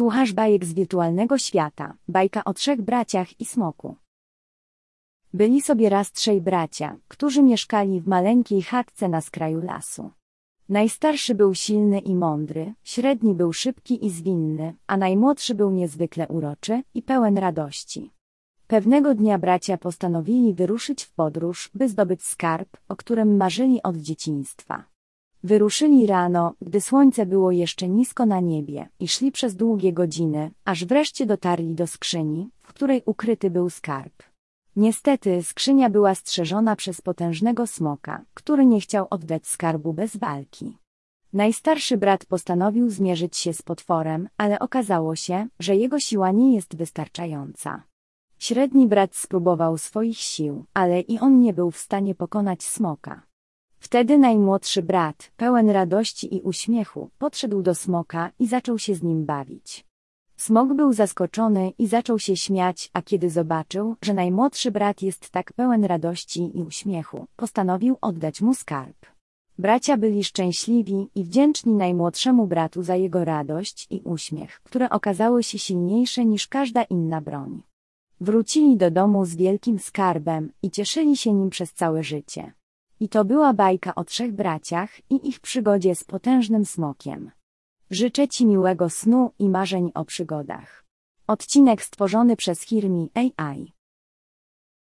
Słuchasz bajek z wirtualnego świata, bajka o trzech braciach i smoku. Byli sobie raz trzej bracia, którzy mieszkali w maleńkiej chatce na skraju lasu. Najstarszy był silny i mądry, średni był szybki i zwinny, a najmłodszy był niezwykle uroczy i pełen radości. Pewnego dnia bracia postanowili wyruszyć w podróż, by zdobyć skarb, o którym marzyli od dzieciństwa. Wyruszyli rano, gdy słońce było jeszcze nisko na niebie, i szli przez długie godziny, aż wreszcie dotarli do skrzyni, w której ukryty był skarb. Niestety skrzynia była strzeżona przez potężnego smoka, który nie chciał oddać skarbu bez walki. Najstarszy brat postanowił zmierzyć się z potworem, ale okazało się, że jego siła nie jest wystarczająca. Średni brat spróbował swoich sił, ale i on nie był w stanie pokonać smoka. Wtedy najmłodszy brat, pełen radości i uśmiechu, podszedł do smoka i zaczął się z nim bawić. Smok był zaskoczony i zaczął się śmiać, a kiedy zobaczył, że najmłodszy brat jest tak pełen radości i uśmiechu, postanowił oddać mu skarb. Bracia byli szczęśliwi i wdzięczni najmłodszemu bratu za jego radość i uśmiech, które okazały się silniejsze niż każda inna broń. Wrócili do domu z wielkim skarbem i cieszyli się nim przez całe życie. I to była bajka o trzech braciach i ich przygodzie z potężnym smokiem. Życzę Ci miłego snu i marzeń o przygodach. Odcinek stworzony przez Hirmi AI.